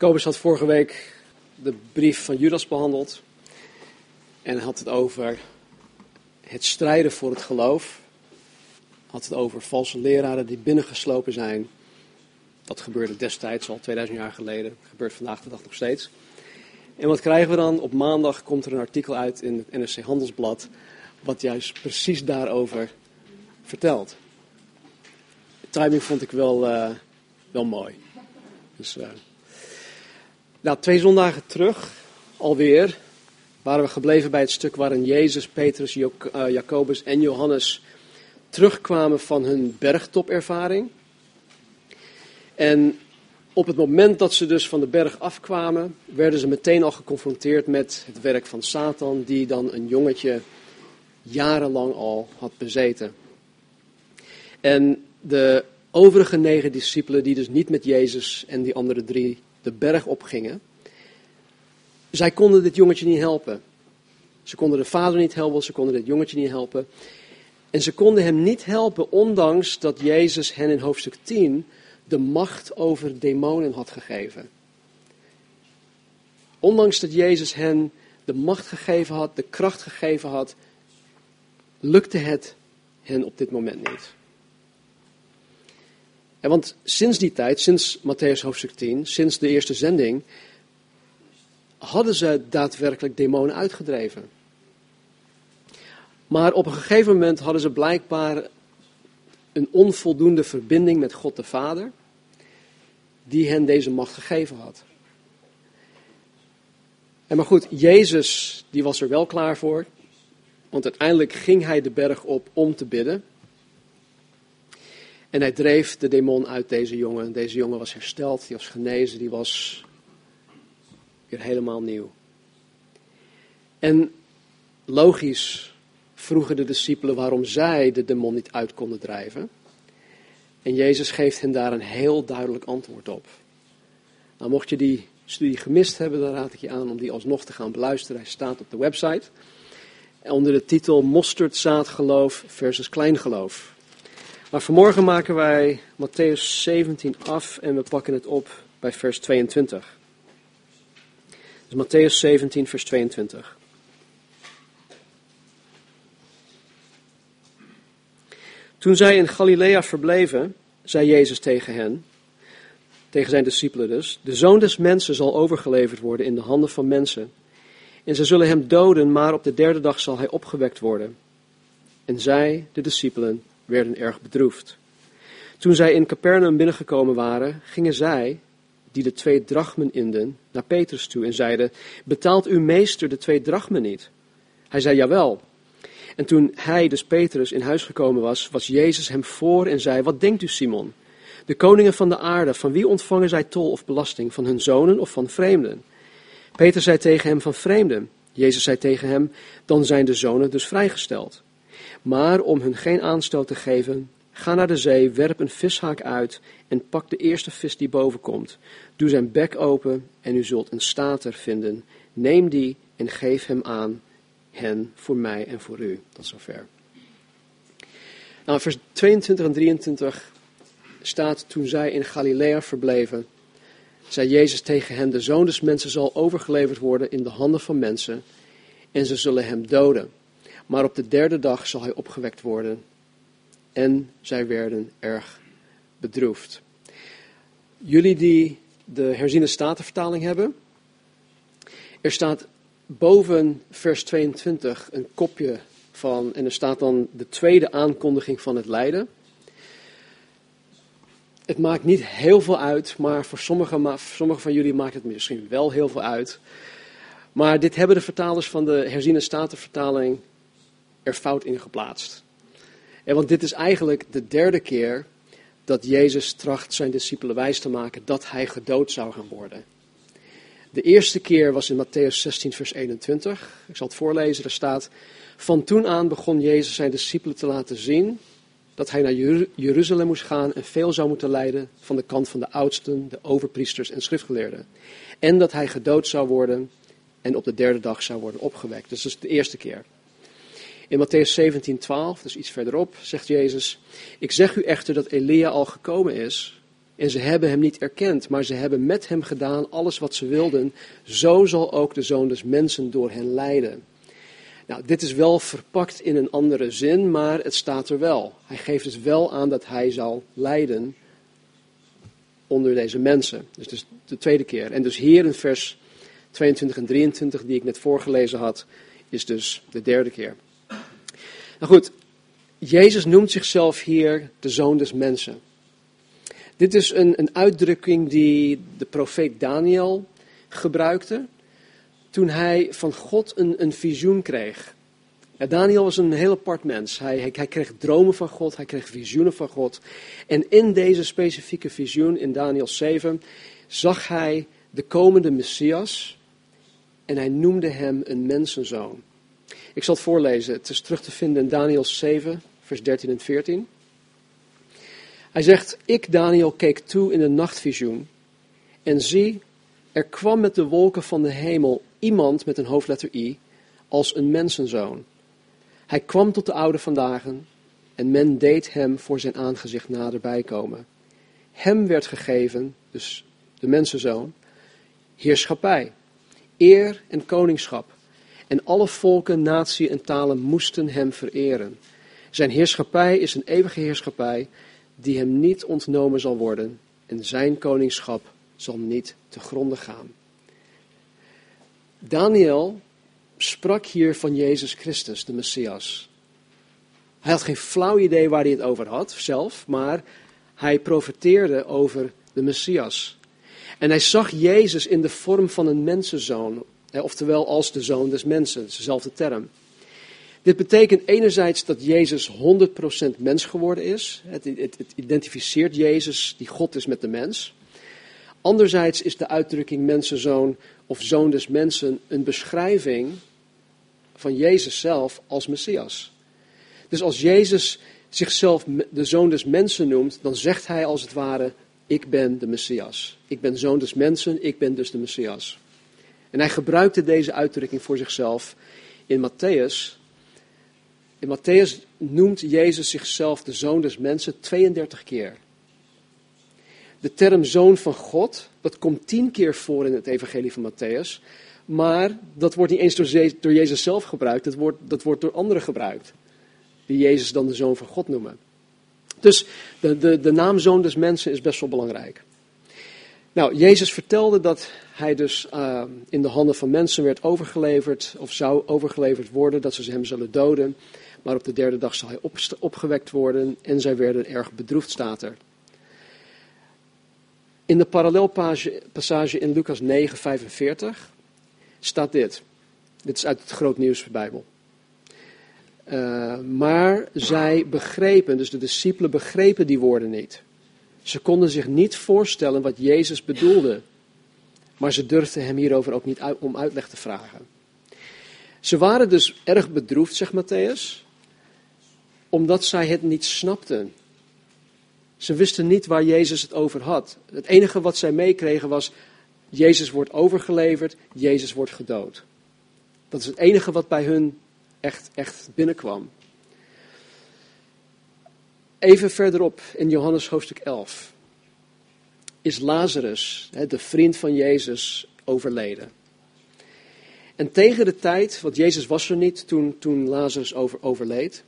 Kobus had vorige week de brief van Judas behandeld. En had het over het strijden voor het geloof. Had het over valse leraren die binnengeslopen zijn. Dat gebeurde destijds al 2000 jaar geleden. Gebeurt vandaag de dag nog steeds. En wat krijgen we dan? Op maandag komt er een artikel uit in het NRC Handelsblad. Wat juist precies daarover vertelt. De timing vond ik wel, uh, wel mooi. Dus, uh, nou, twee zondagen terug, alweer, waren we gebleven bij het stuk waarin Jezus, Petrus, uh, Jacobus en Johannes terugkwamen van hun bergtopervaring. En op het moment dat ze dus van de berg afkwamen, werden ze meteen al geconfronteerd met het werk van Satan, die dan een jongetje jarenlang al had bezeten. En de overige negen discipelen, die dus niet met Jezus en die andere drie de berg opgingen, zij konden dit jongetje niet helpen. Ze konden de vader niet helpen, ze konden dit jongetje niet helpen. En ze konden hem niet helpen, ondanks dat Jezus hen in hoofdstuk 10 de macht over demonen had gegeven. Ondanks dat Jezus hen de macht gegeven had, de kracht gegeven had, lukte het hen op dit moment niet. En want sinds die tijd, sinds Matthäus hoofdstuk 10, sinds de eerste zending, hadden ze daadwerkelijk demonen uitgedreven. Maar op een gegeven moment hadden ze blijkbaar een onvoldoende verbinding met God de Vader, die hen deze macht gegeven had. En maar goed, Jezus, die was er wel klaar voor, want uiteindelijk ging hij de berg op om te bidden. En hij dreef de demon uit deze jongen. Deze jongen was hersteld, die was genezen, die was weer helemaal nieuw. En logisch vroegen de discipelen waarom zij de demon niet uit konden drijven. En Jezus geeft hen daar een heel duidelijk antwoord op. Nou, mocht je die studie gemist hebben, dan raad ik je aan om die alsnog te gaan beluisteren. Hij staat op de website. Onder de titel Mosterdzaadgeloof versus kleingeloof. Maar vanmorgen maken wij Matthäus 17 af en we pakken het op bij vers 22. Dus Matthäus 17, vers 22. Toen zij in Galilea verbleven, zei Jezus tegen hen, tegen zijn discipelen dus, de zoon des mensen zal overgeleverd worden in de handen van mensen. En ze zullen hem doden, maar op de derde dag zal hij opgewekt worden. En zij, de discipelen, werden erg bedroefd. Toen zij in Capernaum binnengekomen waren, gingen zij, die de twee drachmen inden, naar Petrus toe en zeiden, betaalt uw meester de twee drachmen niet? Hij zei, jawel. En toen hij, dus Petrus, in huis gekomen was, was Jezus hem voor en zei, wat denkt u Simon? De koningen van de aarde, van wie ontvangen zij tol of belasting? Van hun zonen of van vreemden? Peter zei tegen hem, van vreemden. Jezus zei tegen hem, dan zijn de zonen dus vrijgesteld. Maar om hun geen aanstoot te geven, ga naar de zee, werp een vishaak uit en pak de eerste vis die boven komt. Doe zijn bek open en u zult een stater vinden. Neem die en geef hem aan hen voor mij en voor u. Tot zover. Nou, vers 22 en 23 staat, toen zij in Galilea verbleven, zei Jezus tegen hen, de zoon des mensen zal overgeleverd worden in de handen van mensen en ze zullen hem doden. Maar op de derde dag zal hij opgewekt worden. En zij werden erg bedroefd. Jullie die de herziene statenvertaling hebben, er staat boven vers 22 een kopje van, en er staat dan de tweede aankondiging van het lijden. Het maakt niet heel veel uit, maar voor sommigen, sommige van jullie maakt het misschien wel heel veel uit. Maar dit hebben de vertalers van de herziene statenvertaling er fout in geplaatst. En want dit is eigenlijk de derde keer dat Jezus tracht zijn discipelen wijs te maken dat hij gedood zou gaan worden. De eerste keer was in Matthäus 16, vers 21. Ik zal het voorlezen. Er staat: Van toen aan begon Jezus zijn discipelen te laten zien dat hij naar Jeruzalem moest gaan en veel zou moeten lijden van de kant van de oudsten, de overpriesters en schriftgeleerden. En dat hij gedood zou worden en op de derde dag zou worden opgewekt. Dus dat is de eerste keer. In Matthäus 17, 12, dus iets verderop, zegt Jezus: Ik zeg u echter dat Elia al gekomen is En ze hebben hem niet erkend, maar ze hebben met hem gedaan alles wat ze wilden. Zo zal ook de zoon des mensen door hen leiden. Nou, dit is wel verpakt in een andere zin, maar het staat er wel. Hij geeft dus wel aan dat hij zal lijden onder deze mensen. Dus, de tweede keer. En dus hier in vers 22 en 23, die ik net voorgelezen had, is dus de derde keer. Nou goed, Jezus noemt zichzelf hier de zoon des mensen. Dit is een, een uitdrukking die de profeet Daniel gebruikte toen hij van God een, een visioen kreeg. Daniel was een heel apart mens. Hij, hij, hij, kreeg dromen van God, hij kreeg visioenen van God. En in deze specifieke visioen in Daniel 7 zag hij de komende Messias en hij noemde hem een mensenzoon. Ik zal het voorlezen. Het is terug te vinden in Daniel 7, vers 13 en 14. Hij zegt, ik Daniel keek toe in een nachtvisioen en zie, er kwam met de wolken van de hemel iemand met een hoofdletter I als een mensenzoon. Hij kwam tot de oude vandaag en men deed hem voor zijn aangezicht naderbij komen. Hem werd gegeven, dus de mensenzoon, heerschappij, eer en koningschap. En alle volken, naties en talen moesten hem vereren. Zijn heerschappij is een eeuwige heerschappij die hem niet ontnomen zal worden en zijn koningschap zal niet te gronden gaan. Daniel sprak hier van Jezus Christus, de Messias. Hij had geen flauw idee waar hij het over had zelf, maar hij profeteerde over de Messias. En hij zag Jezus in de vorm van een mensenzoon, oftewel als de zoon des mensen, dezelfde term. Dit betekent enerzijds dat Jezus 100% mens geworden is. Het, het, het, identificeert Jezus, die God is, met de mens. Anderzijds is de uitdrukking mensenzoon of zoon des mensen een beschrijving van Jezus zelf als Messias. Dus als Jezus zichzelf de zoon des mensen noemt, dan zegt hij als het ware, ik ben de Messias. Ik ben zoon des mensen, ik ben dus de Messias. En hij gebruikte deze uitdrukking voor zichzelf in Matthäus. In Matthäus noemt Jezus zichzelf de zoon des mensen 32 keer. De term zoon van God, dat komt tien keer voor in het evangelie van Matthäus. Maar dat wordt niet eens door Jezus zelf gebruikt, dat wordt, dat wordt door anderen gebruikt. Die Jezus dan de zoon van God noemen. Dus de, de, de naam zoon des mensen is best wel belangrijk. Nou, Jezus vertelde dat hij dus uh, in de handen van mensen werd overgeleverd, of zou overgeleverd worden, dat ze hem zullen doden. Maar op de derde dag zal hij op, opgewekt worden en zij werden erg bedroefd, staat er. In de parallelpassage in Lucas 9, 45 staat dit. Dit is uit het Groot Nieuws Bijbel. Uh, maar zij begrepen, dus de discipelen begrepen die woorden niet. Ze konden zich niet voorstellen wat Jezus bedoelde. Maar ze durfden hem hierover ook niet om uitleg te vragen. Ze waren dus erg bedroefd, zegt Matthäus, omdat zij het niet snapten. Ze wisten niet waar Jezus het over had. Het enige wat zij meekregen was, Jezus wordt overgeleverd, Jezus wordt gedood. Dat is het enige wat bij hun echt, echt binnenkwam. Even verderop in Johannes hoofdstuk 11 is Lazarus, de vriend van Jezus, overleden. En tegen de tijd, want Jezus was er niet toen, toen Lazarus over, overleed.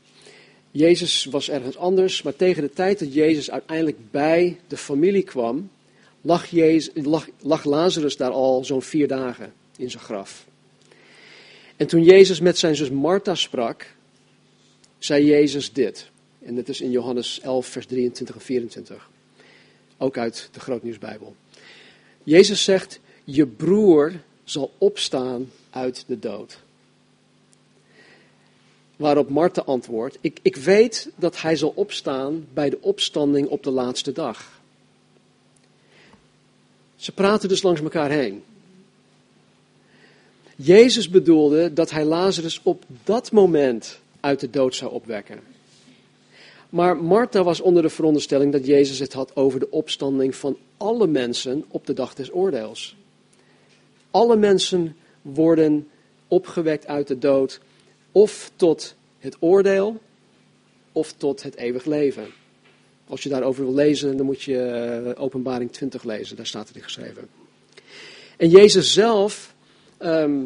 Jezus was ergens anders, maar tegen de tijd dat Jezus uiteindelijk bij de familie kwam, lag, Jezus, lag, lag Lazarus daar al zo'n vier dagen in zijn graf. En toen Jezus met zijn zus Martha sprak, zei Jezus dit. En dit is in Johannes 11, vers 23 en 24. Ook uit de Grootnieuwsbijbel. Jezus zegt, je broer zal opstaan uit de dood. Waarop Martha antwoordt, ik, ik weet dat hij zal opstaan bij de opstanding op de laatste dag. Ze praten dus langs elkaar heen. Jezus bedoelde dat hij Lazarus op dat moment uit de dood zou opwekken. Maar Martha was onder de veronderstelling dat Jezus het had over de opstanding van alle mensen op de dag des oordeels. Alle mensen worden opgewekt uit de dood, of tot het oordeel, of tot het eeuwig leven. Als je daarover wil lezen, dan moet je eh, Openbaring 20 lezen, daar staat het in geschreven. En Jezus zelf, ehm,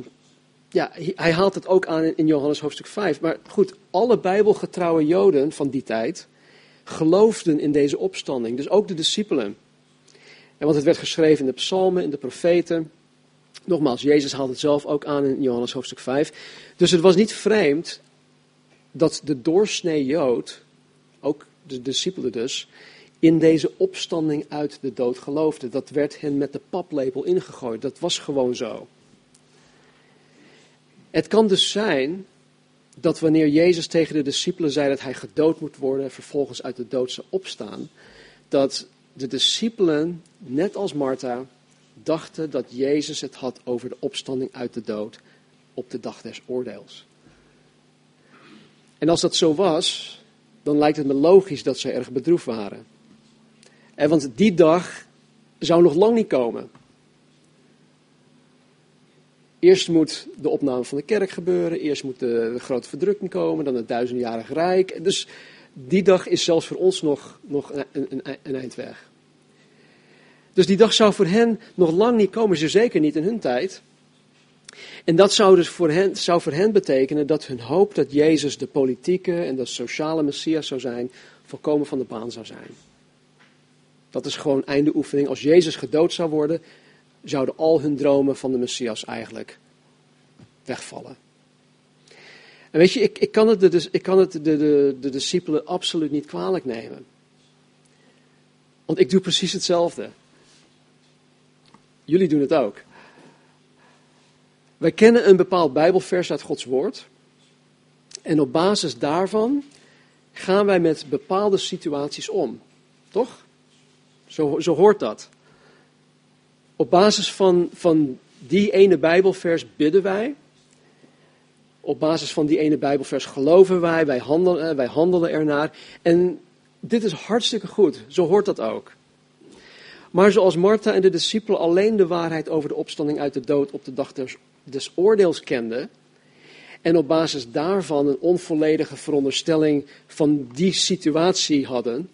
ja, hij haalt het ook aan in Johannes hoofdstuk 5. Maar goed, alle bijbelgetrouwe Joden van die tijd geloofden in deze opstanding. Dus ook de discipelen. En want het werd geschreven in de psalmen, in de profeten. Nogmaals, Jezus haalt het zelf ook aan in Johannes hoofdstuk 5. Dus het was niet vreemd dat de doorsnee Jood, ook de discipelen dus, in deze opstanding uit de dood geloofde. Dat werd hen met de paplepel ingegooid. Dat was gewoon zo. Het kan dus zijn dat wanneer Jezus tegen de discipelen zei dat hij gedood moet worden en vervolgens uit de dood zou opstaan, dat de discipelen, net als Martha, dachten dat Jezus het had over de opstanding uit de dood op de dag des oordeels. En als dat zo was, dan lijkt het me logisch dat ze erg bedroefd waren. En want die dag zou nog lang niet komen. Eerst moet de opname van de kerk gebeuren, eerst moet de, grote verdrukking komen, dan het duizendjarig rijk. Dus die dag is zelfs voor ons nog, nog een, een, een eind weg. Dus die dag zou voor hen nog lang niet komen, ze zeker niet in hun tijd. En dat zou dus voor hen, zou voor hen betekenen dat hun hoop dat Jezus de politieke en de sociale Messias zou zijn, volkomen van de baan zou zijn. Dat is gewoon einde oefening. Als Jezus gedood zou worden, zouden al hun dromen van de Messias eigenlijk wegvallen. En weet je, ik, ik kan het, de, ik kan het de, de, de discipelen absoluut niet kwalijk nemen. Want ik doe precies hetzelfde. Jullie doen het ook. Wij kennen een bepaald Bijbelvers uit Gods Woord. En op basis daarvan gaan wij met bepaalde situaties om. Toch? Zo, zo hoort dat. Op basis van, van die ene Bijbelvers bidden wij. Op basis van die ene Bijbelvers geloven wij, wij handelen, eh, wij handelen ernaar. En dit is hartstikke goed, zo hoort dat ook. Maar zoals Martha en de discipelen alleen de waarheid over de opstanding uit de dood op de dag des, des oordeels kenden, en op basis daarvan een onvolledige veronderstelling van die situatie hadden,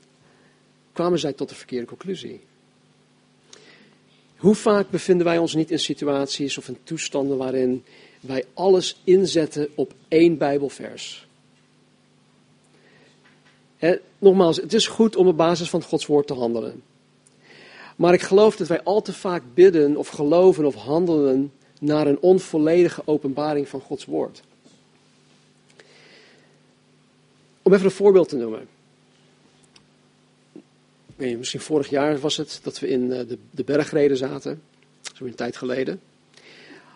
kwamen zij tot de verkeerde conclusie. Hoe vaak bevinden wij ons niet in situaties of in toestanden waarin wij alles inzetten op één Bijbelvers? nogmaals, het is goed om op basis van Gods woord te handelen. Maar ik geloof dat wij al te vaak bidden of geloven of handelen naar een onvolledige openbaring van Gods woord. Om even een voorbeeld te noemen misschien vorig jaar was het dat we in eh, de, de bergreden zaten, zo een tijd geleden.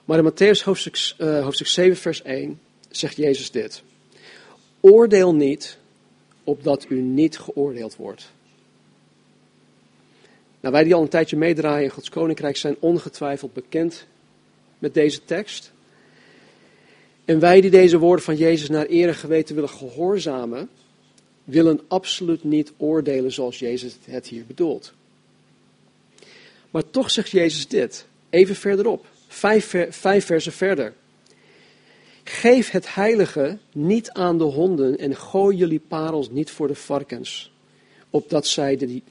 Maar in Matthäus hoofdstuk, uh, hoofdstuk 7, vers 1 zegt Jezus dit. Oordeel niet, opdat u niet geoordeeld wordt. Nou, wij die al een tijdje meedraaien in Gods Koninkrijk zijn ongetwijfeld bekend met deze tekst. En wij die deze woorden van Jezus naar ere geweten willen gehoorzamen, willen absoluut niet oordelen zoals Jezus het hier bedoelt. Maar toch zegt Jezus dit, even verderop, vijf, vijf versen verder. Geef het heilige niet aan de honden en gooi jullie parels niet voor de varkens, opdat zij die,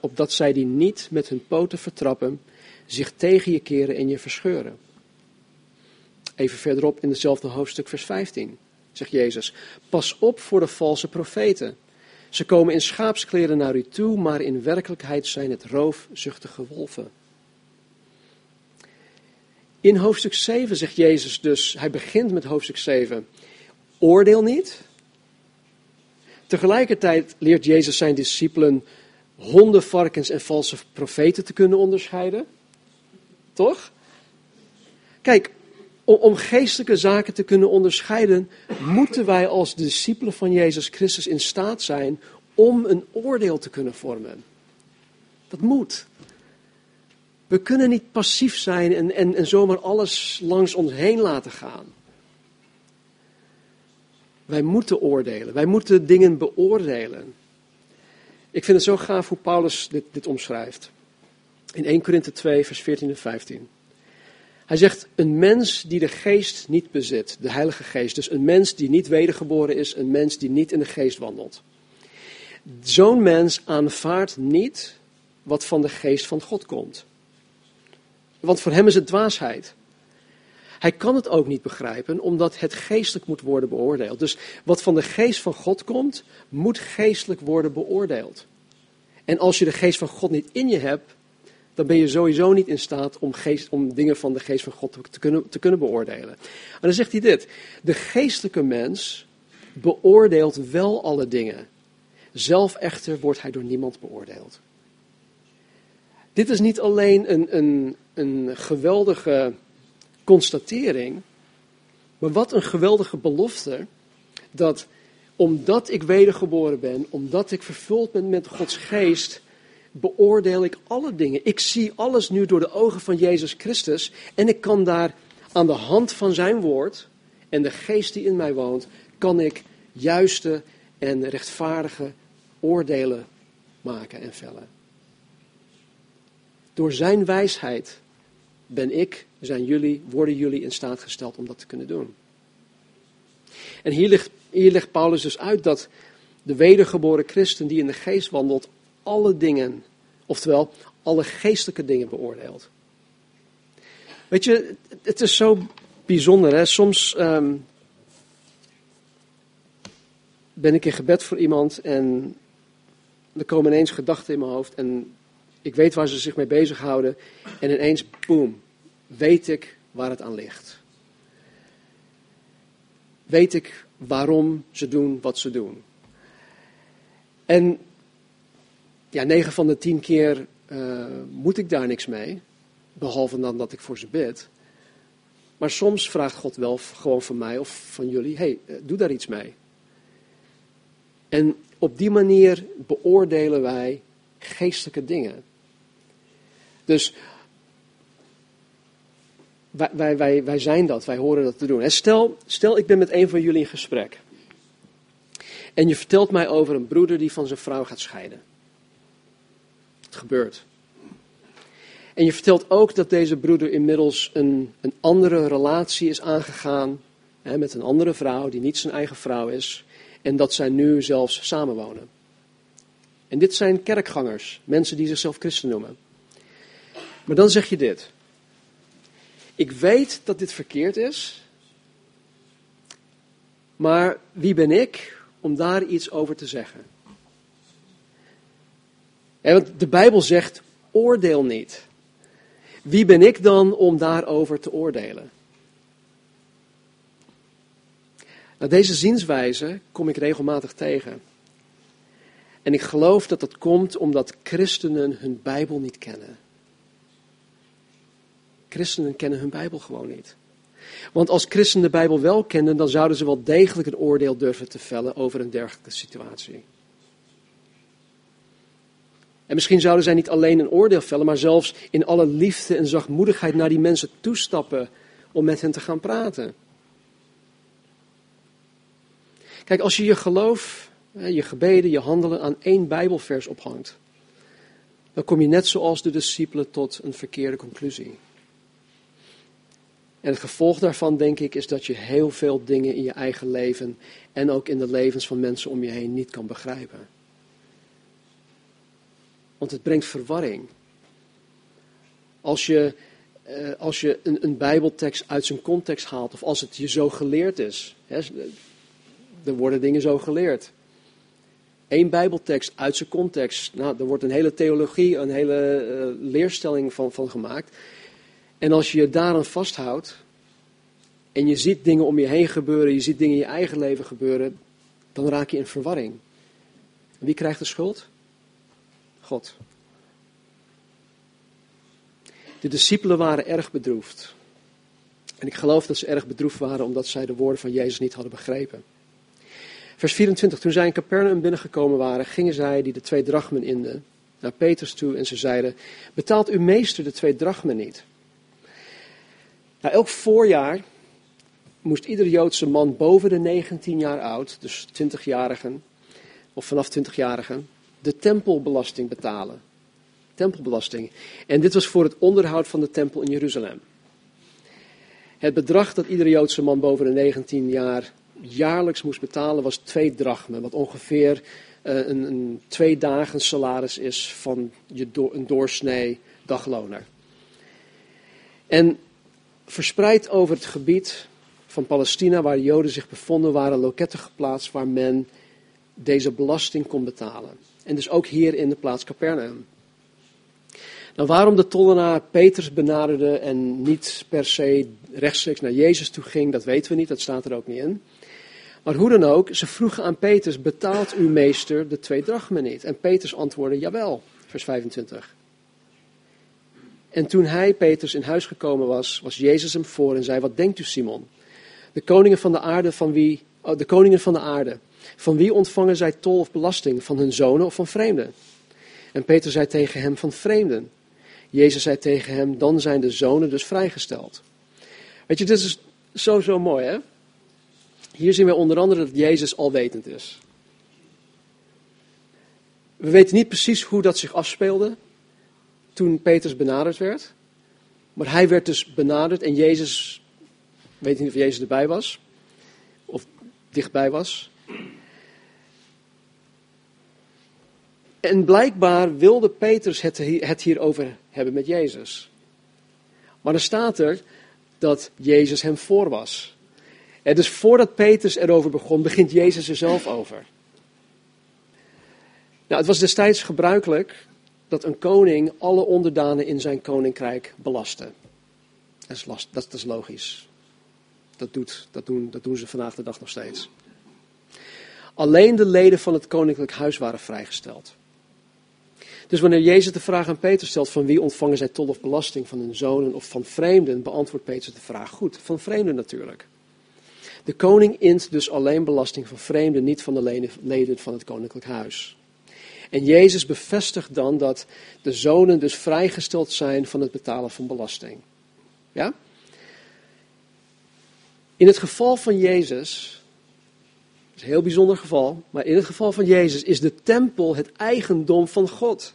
opdat zij die niet met hun poten vertrappen, zich tegen je keren en je verscheuren. Even verderop in hetzelfde hoofdstuk, vers 15 zegt Jezus. Pas op voor de valse profeten. Ze komen in schaapskleren naar u toe, maar in werkelijkheid zijn het roofzuchtige wolven. In hoofdstuk 7 zegt Jezus dus, hij begint met hoofdstuk 7, oordeel niet. Tegelijkertijd leert Jezus zijn discipelen honden, varkens en valse profeten te kunnen onderscheiden. Toch? Kijk, om geestelijke zaken te kunnen onderscheiden, moeten wij als discipelen van Jezus Christus in staat zijn om een oordeel te kunnen vormen. Dat moet. We kunnen niet passief zijn en, en, en zomaar alles langs ons heen laten gaan. Wij moeten oordelen, wij moeten dingen beoordelen. Ik vind het zo gaaf hoe Paulus dit, dit omschrijft. In 1 Korinthe 2, vers 14 en 15. Hij zegt, een mens die de geest niet bezit, de heilige geest, dus een mens die niet wedergeboren is, een mens die niet in de geest wandelt. Zo'n mens aanvaardt niet wat van de geest van God komt. Want voor hem is het dwaasheid. Hij kan het ook niet begrijpen, omdat het geestelijk moet worden beoordeeld. Dus wat van de geest van God komt, moet geestelijk worden beoordeeld. En als je de geest van God niet in je hebt, dan ben je sowieso niet in staat om, geest, om dingen van de geest van God te kunnen, te kunnen beoordelen. En dan zegt hij dit: de geestelijke mens beoordeelt wel alle dingen. Zelf echter wordt hij door niemand beoordeeld. Dit is niet alleen een, een, een geweldige constatering, maar wat een geweldige belofte dat omdat ik wedergeboren ben, omdat ik vervuld ben met Gods geest, beoordeel ik alle dingen. Ik zie alles nu door de ogen van Jezus Christus en ik kan daar aan de hand van zijn woord en de geest die in mij woont, kan ik juiste en rechtvaardige oordelen maken en vellen. Door zijn wijsheid ben ik, zijn jullie, worden jullie in staat gesteld om dat te kunnen doen. En hier legt, hier legt Paulus dus uit dat de wedergeboren christen die in de geest wandelt, alle dingen, oftewel alle geestelijke dingen beoordeelt. Weet je, het is zo bijzonder. Hè? Soms ehm, ben ik in gebed voor iemand en er komen ineens gedachten in mijn hoofd en ik weet waar ze zich mee bezighouden en ineens, boem, weet ik waar het aan ligt. Weet ik waarom ze doen wat ze doen. En ja, 9 van de 10 keer uh, moet ik daar niks mee, behalve dan dat ik voor ze bid. Maar soms vraagt God wel gewoon van mij of van jullie: hey, uh, doe daar iets mee. En op die manier beoordelen wij geestelijke dingen. Dus wij, wij, wij, wij zijn dat, wij horen dat te doen. En stel, stel, ik ben met een van jullie in gesprek. En je vertelt mij over een broeder die van zijn vrouw gaat scheiden. Gebeurt. En je vertelt ook dat deze broeder inmiddels een, een andere relatie is aangegaan hè, met een andere vrouw die niet zijn eigen vrouw is. En dat zij nu zelfs samenwonen. En dit zijn kerkgangers, mensen die zichzelf christen noemen. Maar dan zeg je dit. Ik weet dat dit verkeerd is, maar wie ben ik om daar iets over te zeggen? Want de Bijbel zegt: oordeel niet. Wie ben ik dan om daarover te oordelen? Nou, deze zienswijze kom ik regelmatig tegen. En ik geloof dat dat komt omdat christenen hun Bijbel niet kennen. Christenen kennen hun Bijbel gewoon niet. Want als christenen de Bijbel wel kenden, dan zouden ze wel degelijk een oordeel durven te vellen over een dergelijke situatie. En misschien zouden zij niet alleen een oordeel vellen, maar zelfs in alle liefde en zachtmoedigheid naar die mensen toestappen om met hen te gaan praten. Kijk, als je je geloof, je gebeden, je handelen aan één Bijbelvers ophangt, dan kom je net zoals de discipelen tot een verkeerde conclusie. En het gevolg daarvan, denk ik, is dat je heel veel dingen in je eigen leven en ook in de levens van mensen om je heen niet kan begrijpen. Want het brengt verwarring. Als je, eh, als je een, een Bijbeltekst uit zijn context haalt, of als het je zo geleerd is. Hè, er worden dingen zo geleerd. Eén Bijbeltekst uit zijn context. Nou, er wordt een hele theologie, een hele uh, leerstelling van, van gemaakt. En als je je daaraan vasthoudt, en je ziet dingen om je heen gebeuren, je ziet dingen in je eigen leven gebeuren, dan raak je in verwarring. Wie krijgt de schuld? God. De discipelen waren erg bedroefd. En ik geloof dat ze erg bedroefd waren omdat zij de woorden van Jezus niet hadden begrepen. Vers 24. Toen zij in Capernaum binnengekomen waren, gingen zij die de twee drachmen inden naar Petrus toe en ze zeiden: Betaalt uw meester de twee drachmen niet? Nou, elk voorjaar moest ieder Joodse man boven de 19 jaar oud, dus 20-jarigen, of vanaf 20-jarigen, de tempelbelasting betalen. Tempelbelasting. En dit was voor het onderhoud van de tempel in Jeruzalem. Het bedrag dat iedere Joodse man boven de 19 jaar jaarlijks moest betalen was twee drachmen, wat ongeveer eh, een, een twee dagen salaris is van je een doorsnee dagloner. En verspreid over het gebied van Palestina, waar de Joden zich bevonden, waren loketten geplaatst waar men deze belasting kon betalen. En dus ook hier in de plaats Capernaum. Nou, waarom de tollenaar Petrus benaderde en niet per se rechtstreeks naar Jezus toe ging, dat weten we niet, dat staat er ook niet in. Maar hoe dan ook, ze vroegen aan Petrus, betaalt uw meester de twee drachmen niet? En Petrus antwoordde, jawel, vers 25. En toen hij, Petrus, in huis gekomen was, was Jezus hem voor en zei, wat denkt u Simon? De koningen van de aarde, van wie, oh, de koningen van de aarde, van wie ontvangen zij tol of belasting? Van hun zonen of van vreemden? En Petrus zei tegen hem, van vreemden. Jezus zei tegen hem, dan zijn de zonen dus vrijgesteld. Weet je, dit is zo, zo mooi, hè? Hier zien we onder andere dat Jezus alwetend is. We weten niet precies hoe dat zich afspeelde toen Petrus benaderd werd. Maar hij werd dus benaderd en Jezus, weet niet of Jezus erbij was, of dichtbij was. En blijkbaar wilde Petrus het, hierover hebben met Jezus. Maar dan staat er dat Jezus hem voor was. En dus voordat Petrus erover begon, begint Jezus er zelf over. Nou, het was destijds gebruikelijk dat een koning alle onderdanen in zijn koninkrijk belastte. Dat is, last, dat is logisch. Dat, doet, dat, doen, dat doen ze vandaag de dag nog steeds. Alleen de leden van het koninklijk huis waren vrijgesteld. Dus wanneer Jezus de vraag aan Peter stelt van wie ontvangen zij tol of belasting, van hun zonen of van vreemden, beantwoordt Peter de vraag goed, van vreemden natuurlijk. De koning int dus alleen belasting van vreemden, niet van de leden van het koninklijk huis. En Jezus bevestigt dan dat de zonen dus vrijgesteld zijn van het betalen van belasting. Ja? In het geval van Jezus, heel bijzonder geval, maar in het geval van Jezus is de tempel het eigendom van God.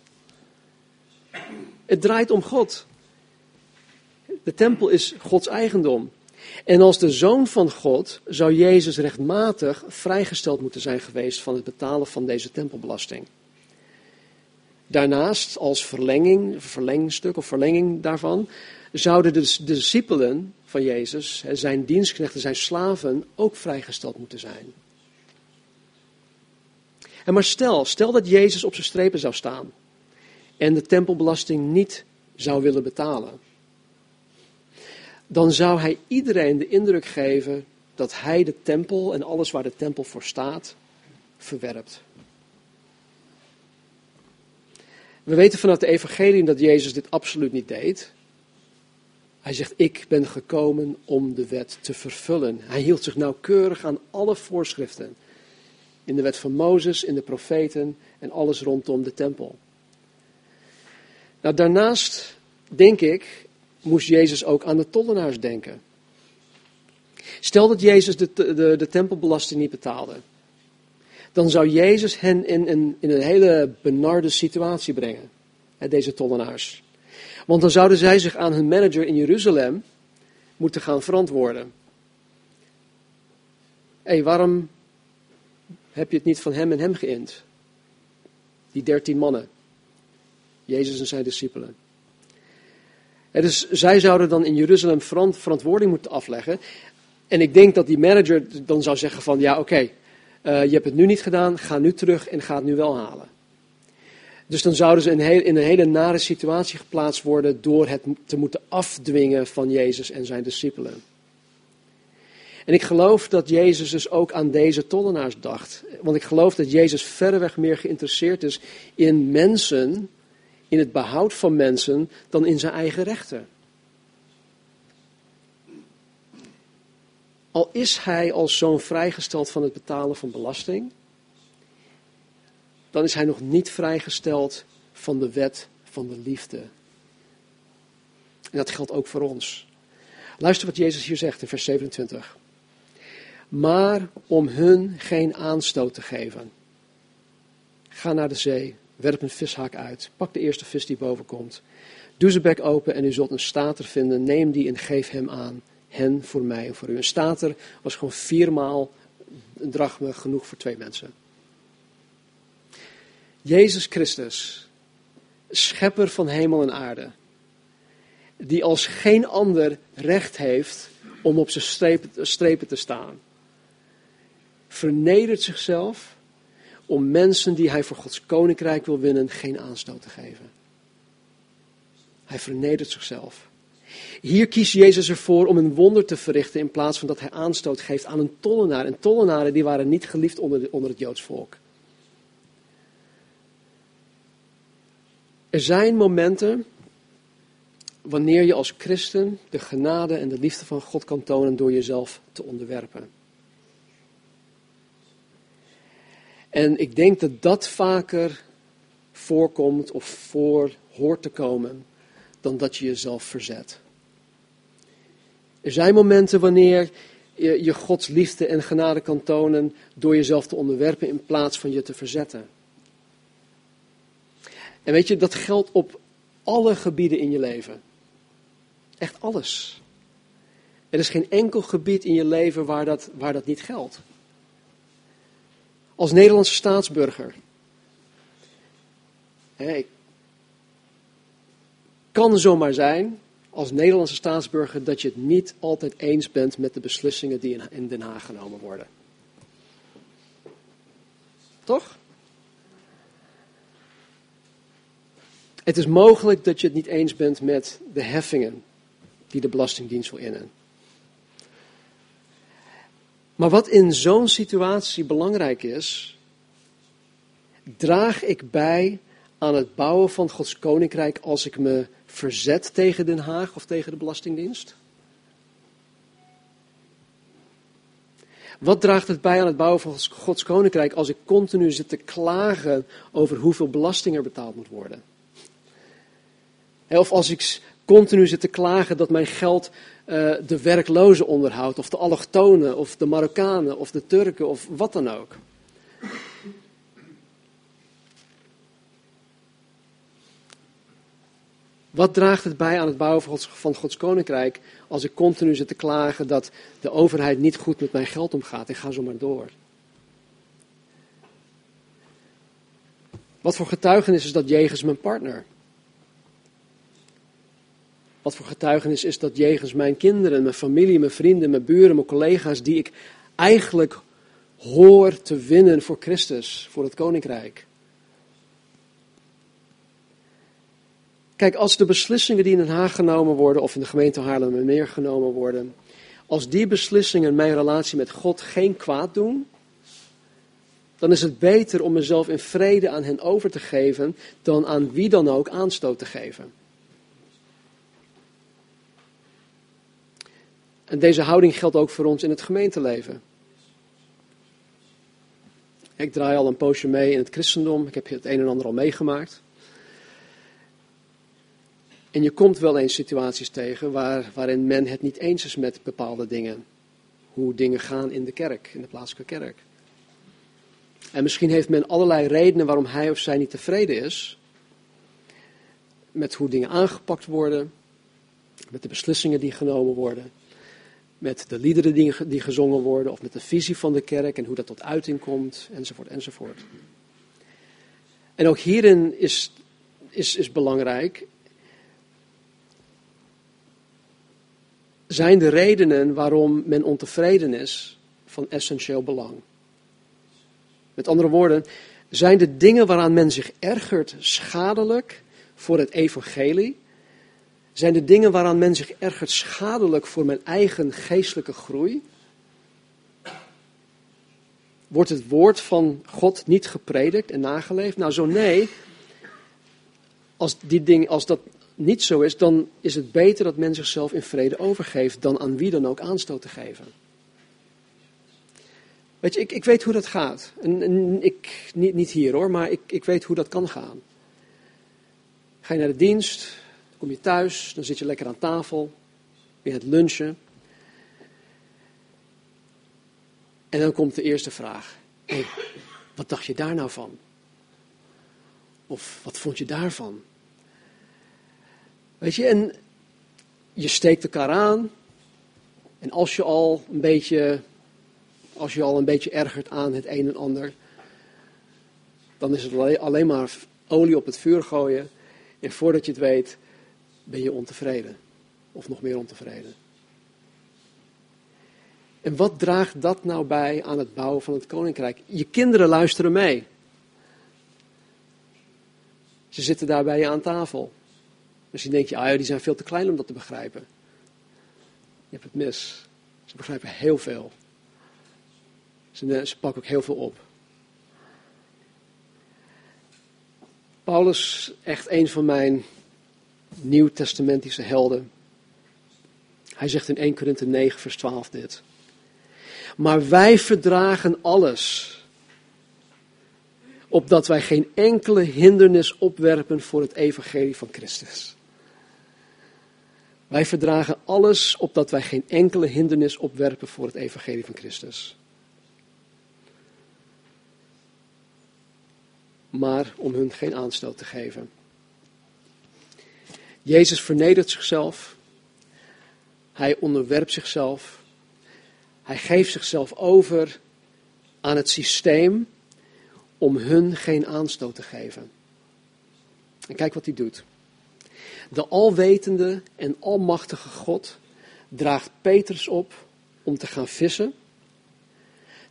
Het draait om God. De tempel is Gods eigendom. En als de zoon van God zou Jezus rechtmatig vrijgesteld moeten zijn geweest van het betalen van deze tempelbelasting. Daarnaast, als verlenging, verlengstuk of verlenging daarvan, zouden de, de discipelen van Jezus, zijn dienstknechten, zijn slaven, ook vrijgesteld moeten zijn. En maar stel, stel dat Jezus op zijn strepen zou staan en de tempelbelasting niet zou willen betalen. Dan zou hij iedereen de indruk geven dat hij de tempel en alles waar de tempel voor staat verwerpt. We weten vanuit de evangelie dat Jezus dit absoluut niet deed. Hij zegt, ik ben gekomen om de wet te vervullen. Hij hield zich nauwkeurig aan alle voorschriften. In de wet van Mozes, in de profeten en alles rondom de tempel. Nou, daarnaast, denk ik, moest Jezus ook aan de tollenaars denken. Stel dat Jezus de, de, de tempelbelasting niet betaalde dan zou Jezus hen in, in, in een hele benarde situatie brengen, hè, deze tollenaars. Want dan zouden zij zich aan hun manager in Jeruzalem moeten gaan verantwoorden. Hé, waarom heb je het niet van hem en hem geïnd? Die dertien mannen. Jezus en zijn discipelen. En dus zij zouden dan in Jeruzalem verantwoording moeten afleggen. En ik denk dat die manager dan zou zeggen van ja oké, uh, je hebt het nu niet gedaan, ga nu terug en ga het nu wel halen. Dus dan zouden ze in een hele nare situatie geplaatst worden door het te moeten afdwingen van Jezus en zijn discipelen. En ik geloof dat Jezus dus ook aan deze tollenaars dacht. Want ik geloof dat Jezus verreweg meer geïnteresseerd is in mensen, in het behoud van mensen, dan in zijn eigen rechten. Al is hij als zoon vrijgesteld van het betalen van belasting, dan is hij nog niet vrijgesteld van de wet van de liefde. En dat geldt ook voor ons. Luister wat Jezus hier zegt in vers 27. Maar om hun geen aanstoot te geven. Ga naar de zee, werp een vishaak uit, pak de eerste vis die boven komt. Doe zijn bek open en u zult een stater vinden, neem die en geef hem aan hen voor mij en voor u. Een stater was gewoon viermaal een drachme genoeg voor twee mensen. Jezus Christus, schepper van hemel en aarde, die als geen ander recht heeft om op zijn strepen te staan, vernedert zichzelf om mensen die hij voor Gods koninkrijk wil winnen geen aanstoot te geven. Hij vernedert zichzelf. Hier kiest Jezus ervoor om een wonder te verrichten in plaats van dat hij aanstoot geeft aan een tollenaar. En tollenaren die waren niet geliefd onder, onder het Joods volk. Er zijn momenten wanneer je als christen de genade en de liefde van God kan tonen door jezelf te onderwerpen. En ik denk dat dat vaker voorkomt of voor hoort te komen dan dat je jezelf verzet. Er zijn momenten wanneer je, je Gods liefde en genade kan tonen door jezelf te onderwerpen in plaats van je te verzetten. En weet je, dat geldt op alle gebieden in je leven. Echt alles. Er is geen enkel gebied in je leven waar dat, waar dat niet geldt. Als Nederlandse staatsburger. Hè, kan zomaar zijn, als Nederlandse staatsburger, dat je het niet altijd eens bent met de beslissingen die in Den Haag genomen worden. Toch? Het is mogelijk dat je het niet eens bent met de heffingen die de Belastingdienst wil innen. Maar wat in zo'n situatie belangrijk is, draag ik bij aan het bouwen van Gods koninkrijk als ik me verzet tegen Den Haag of tegen de Belastingdienst? Wat draagt het bij aan het bouwen van Gods koninkrijk als ik continu zit te klagen over hoeveel belasting er betaald moet worden? Of als ik continu zit te klagen dat mijn geld uh, de werklozen onderhoudt, of de allochtonen, of de Marokkanen, of de Turken, of wat dan ook. Wat draagt het bij aan het bouwen van Gods, van Gods koninkrijk als ik continu zit te klagen dat de overheid niet goed met mijn geld omgaat? Ik ga zo maar door. Wat voor getuigenis is dat jegens mijn partner? Wat voor getuigenis is dat jegens mijn kinderen, mijn familie, mijn vrienden, mijn buren, mijn collega's, die ik eigenlijk hoor te winnen voor Christus, voor het koninkrijk? Kijk, als de beslissingen die in Den Haag genomen worden, of in de gemeente Haarlem en Meer genomen worden, als die beslissingen mijn relatie met God geen kwaad doen, dan is het beter om mezelf in vrede aan hen over te geven dan aan wie dan ook aanstoot te geven. En deze houding geldt ook voor ons in het gemeenteleven. Ik draai al een poosje mee in het christendom. Ik heb het een en ander al meegemaakt. En je komt wel eens situaties tegen waar, waarin men het niet eens is met bepaalde dingen. Hoe dingen gaan in de kerk, in de plaatselijke kerk. En misschien heeft men allerlei redenen waarom hij of zij niet tevreden is. Met hoe dingen aangepakt worden. Met de beslissingen die genomen worden met de liederen die, gezongen worden, of met de visie van de kerk en hoe dat tot uiting komt, enzovoort, enzovoort. En ook hierin is, is, is belangrijk, zijn de redenen waarom men ontevreden is van essentieel belang. Met andere woorden, zijn de dingen waaraan men zich ergert schadelijk voor het evangelie zijn de dingen waaraan men zich ergert schadelijk voor mijn eigen geestelijke groei? Wordt het woord van God niet gepredikt en nageleefd? Nou, zo nee. Als, die ding, als dat niet zo is, dan is het beter dat men zichzelf in vrede overgeeft dan aan wie dan ook aanstoot te geven. Weet je, ik, ik weet hoe dat gaat. Ik, niet, niet hier hoor, maar ik, ik weet hoe dat kan gaan. Ga je naar de dienst, kom je thuis, dan zit je lekker aan tafel, weer het lunchen. En dan komt de eerste vraag. Wat dacht je daar nou van? Of wat vond je daarvan? Weet je, en je steekt elkaar aan. En als je al een beetje, als je al een beetje ergert aan het een en ander, dan is het alleen maar olie op het vuur gooien. En voordat je het weet, ben je ontevreden. Of nog meer ontevreden. En wat draagt dat nou bij aan het bouwen van het koninkrijk? Je kinderen luisteren mee. Ze zitten daar bij je aan tafel. Misschien denk je, ah ja, die zijn veel te klein om dat te begrijpen. Je hebt het mis. Ze begrijpen heel veel. Ze, ze pakken ook heel veel op. Paulus, echt een van mijn nieuwtestamentische helden. Hij zegt in 1 Korinthe 9, vers 12 dit. Maar wij verdragen alles, opdat wij geen enkele hindernis opwerpen voor het evangelie van Christus. Wij verdragen alles opdat wij geen enkele hindernis opwerpen voor het evangelie van Christus. Maar om hun geen aanstoot te geven. Jezus vernedert zichzelf. Hij onderwerpt zichzelf. Hij geeft zichzelf over aan het systeem om hun geen aanstoot te geven. En kijk wat hij doet. De alwetende en almachtige God draagt Petrus op om te gaan vissen.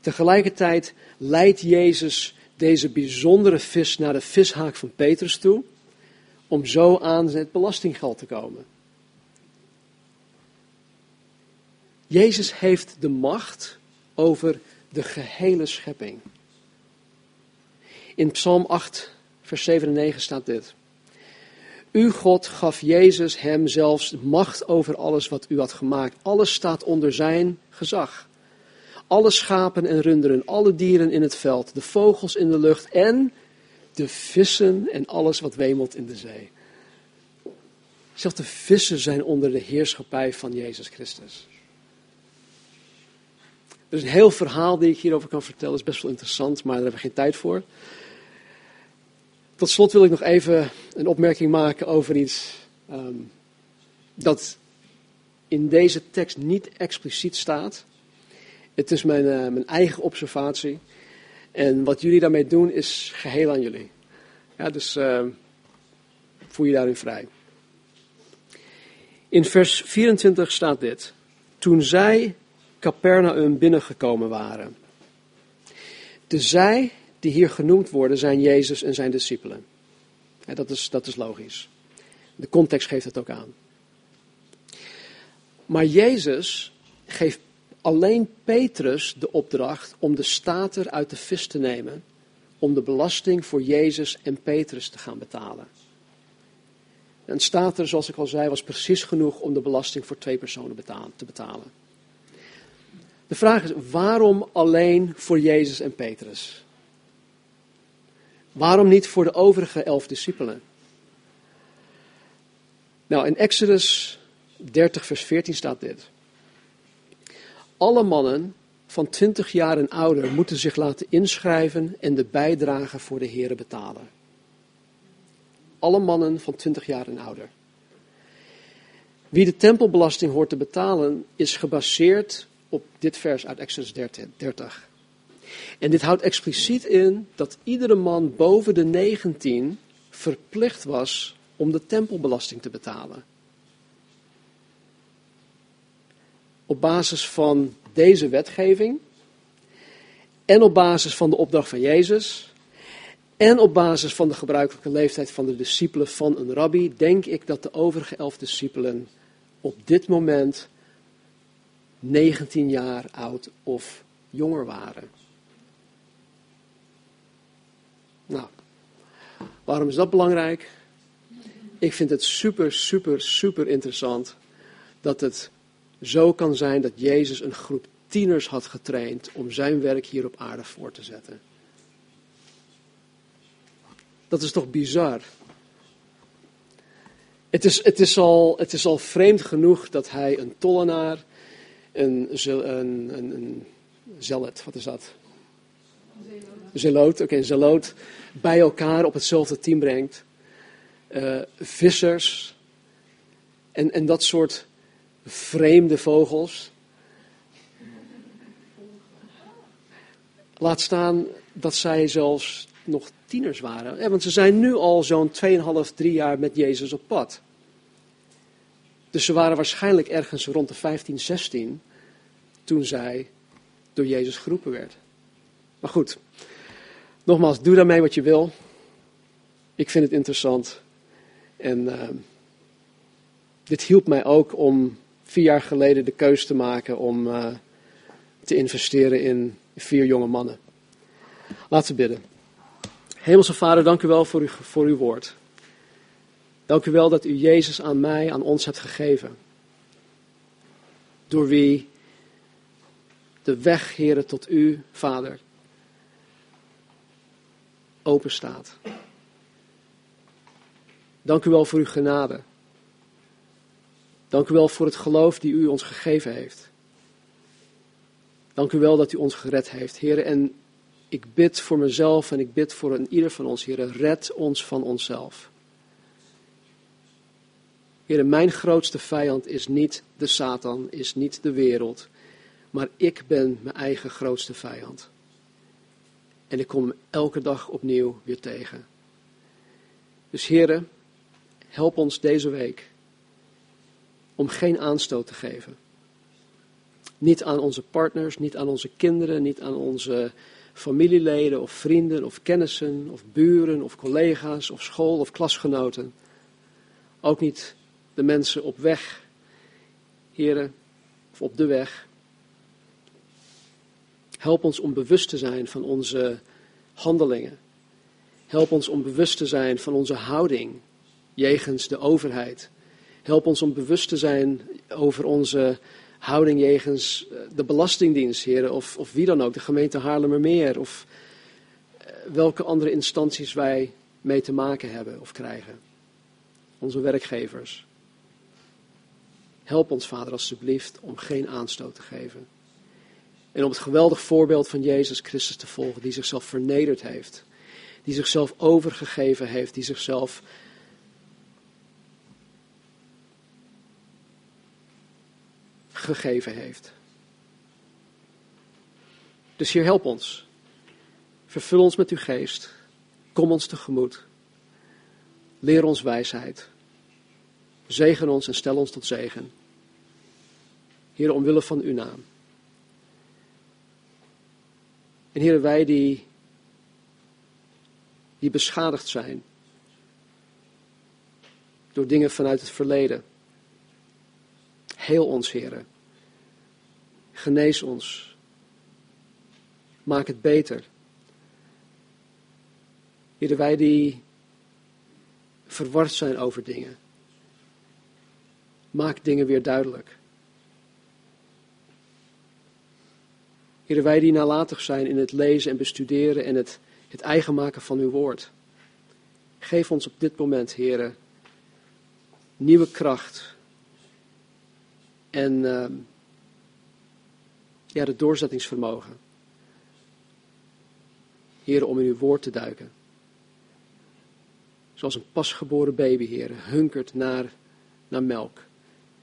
Tegelijkertijd leidt Jezus deze bijzondere vis naar de vishaak van Petrus toe, om zo aan het belastinggeld te komen. Jezus heeft de macht over de gehele schepping. In Psalm 8, vers 7 en 9 staat dit. U, God, gaf Jezus hem zelfs macht over alles wat u had gemaakt. Alles staat onder zijn gezag. Alle schapen en runderen, alle dieren in het veld, de vogels in de lucht en de vissen en alles wat wemelt in de zee. Zelfs de vissen zijn onder de heerschappij van Jezus Christus. Er is een heel verhaal die ik hierover kan vertellen. Is best wel interessant, maar daar hebben we geen tijd voor. Tot slot wil ik nog even een opmerking maken over iets ehm, dat in deze tekst niet expliciet staat. Het is mijn, eh, mijn eigen observatie. En wat jullie daarmee doen is geheel aan jullie. Ja, dus uh, voel je daarin vrij. In vers 24 staat dit. Toen zij Capernaum binnengekomen waren. De zij die hier genoemd worden zijn Jezus en zijn discipelen. dat, is, dat is logisch. De context geeft het ook aan. Maar Jezus geeft alleen Petrus de opdracht om de stater uit de vis te nemen, om de belasting voor Jezus en Petrus te gaan betalen. Een stater, zoals ik al zei, was precies genoeg om de belasting voor twee personen te betalen. De vraag is, waarom alleen voor Jezus en Petrus? Waarom niet voor de overige elf discipelen? Nou, in Exodus 30, vers 14 staat dit. Alle mannen van 20 jaar en ouder moeten zich laten inschrijven en de bijdrage voor de heren betalen. Alle mannen van 20 jaar en ouder. Wie de tempelbelasting hoort te betalen is gebaseerd op dit vers uit Exodus 30. En dit houdt expliciet in dat iedere man boven de 19 verplicht was om de tempelbelasting te betalen. Op basis van deze wetgeving en op basis van de opdracht van Jezus en op basis van de gebruikelijke leeftijd van de discipelen van een rabbi, denk ik dat de overige elf discipelen op dit moment 19 jaar oud of jonger waren. Nou, waarom is dat belangrijk? Ik vind het super, super, super interessant dat het zo kan zijn dat Jezus een groep tieners had getraind om zijn werk hier op aarde voor te zetten. Dat is toch bizar? Het is, het is, al, het is al vreemd genoeg dat hij een tollenaar, een, een, een, een wat is dat? Zeloot, oké, okay, zeloot, bij elkaar op hetzelfde team brengt. Uh, vissers en, en dat soort vreemde vogels. Laat staan dat zij zelfs nog tieners waren. Want ze zijn nu al zo'n 2,5, 3 jaar met Jezus op pad. Dus ze waren waarschijnlijk ergens rond de 15, 16 toen zij door Jezus geroepen werd. Maar goed, nogmaals, doe daarmee wat je wil. Ik vind het interessant. En uh, dit hielp mij ook om vier jaar geleden de keus te maken om uh, te investeren in vier jonge mannen. Laten we bidden. Hemelse Vader, dank u wel voor, u, voor uw woord. Dank u wel dat u Jezus aan mij, aan ons hebt gegeven. Door wie de weg, heren, tot u, Vader, open staat. Dank u wel voor uw genade. Dank u wel voor het geloof die u ons gegeven heeft. Dank u wel dat u ons gered heeft, heren. En ik bid voor mezelf en ik bid voor een ieder van ons, heren. Red ons van onszelf. Heren, mijn grootste vijand is niet de Satan, is niet de wereld, maar ik ben mijn eigen grootste vijand. En ik kom elke dag opnieuw weer tegen. Dus heren, help ons deze week om geen aanstoot te geven. Niet aan onze partners, niet aan onze kinderen, niet aan onze familieleden of vrienden of kennissen of buren of collega's of school of klasgenoten. Ook niet de mensen op weg, heren, of op de weg. Help ons om bewust te zijn van onze handelingen. Help ons om bewust te zijn van onze houding jegens de overheid. Help ons om bewust te zijn over onze houding jegens eh, de Belastingdienst, heren, of, of wie dan ook, de gemeente Haarlemmermeer, of eh, welke andere instanties wij mee te maken hebben of krijgen. Onze werkgevers. Help ons, Vader, alstublieft, om geen aanstoot te geven. En om het geweldig voorbeeld van Jezus Christus te volgen, die zichzelf vernederd heeft. Die zichzelf overgegeven heeft, die zichzelf gegeven heeft. Dus Heer, help ons. Vervul ons met uw geest. Kom ons tegemoet. Leer ons wijsheid. Zegen ons en stel ons tot zegen. Heer, omwille van uw naam. En Heer, wij die, die beschadigd zijn door dingen vanuit het verleden. Heel ons, Heer. Genees ons. Maak het beter. Heer, wij die verward zijn over dingen. Maak dingen weer duidelijk. Heer, wij die nalatig zijn in het lezen en bestuderen en het, het eigen maken van uw woord. Geef ons op dit moment, Heer, nieuwe kracht. En uh, ja, het doorzettingsvermogen. Heer, om in uw woord te duiken. Zoals een pasgeboren baby, Heer, hunkert naar, naar melk.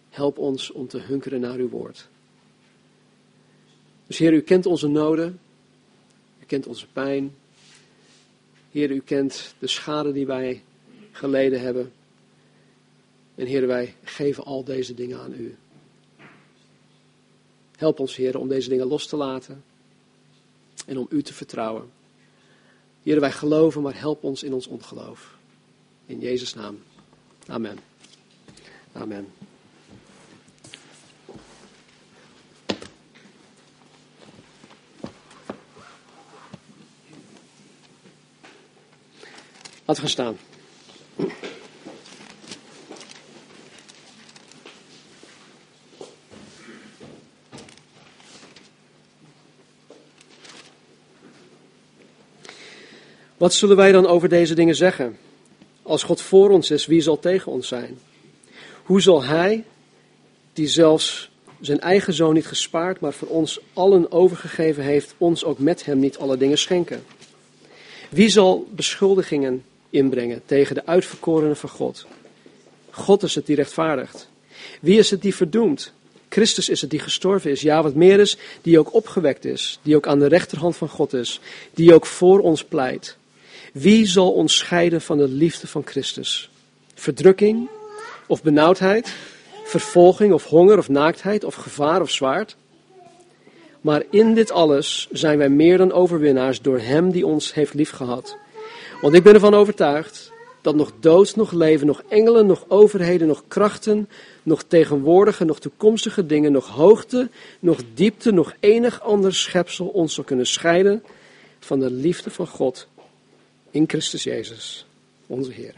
Help ons om te hunkeren naar uw woord. Dus Heer, u kent onze noden. U kent onze pijn. Heer, u kent de schade die wij geleden hebben. En Heer, wij geven al deze dingen aan u. Help ons, Heer, om deze dingen los te laten en om u te vertrouwen. Heer, wij geloven, maar help ons in ons ongeloof. In Jezus' naam. Amen. Amen. Laten we gaan staan. Wat zullen wij dan over deze dingen zeggen? Als God voor ons is, wie zal tegen ons zijn? Hoe zal Hij, die zelfs zijn eigen zoon niet gespaard, maar voor ons allen overgegeven heeft, ons ook met Hem niet alle dingen schenken? Wie zal beschuldigingen inbrengen tegen de uitverkorenen van God? God is het die rechtvaardigt. Wie is het die verdoemt? Christus is het die gestorven is. Ja, wat meer is, die ook opgewekt is. Die ook aan de rechterhand van God is. Die ook voor ons pleit. Wie zal ons scheiden van de liefde van Christus? Verdrukking of benauwdheid, vervolging of honger of naaktheid of gevaar of zwaard? Maar in dit alles zijn wij meer dan overwinnaars door Hem die ons heeft liefgehad. Want ik ben ervan overtuigd dat nog dood, nog leven, nog engelen, nog overheden, nog krachten, nog tegenwoordige, nog toekomstige dingen, nog hoogte, nog diepte, nog enig ander schepsel ons zal kunnen scheiden van de liefde van God in Christus Jezus, onze Heer.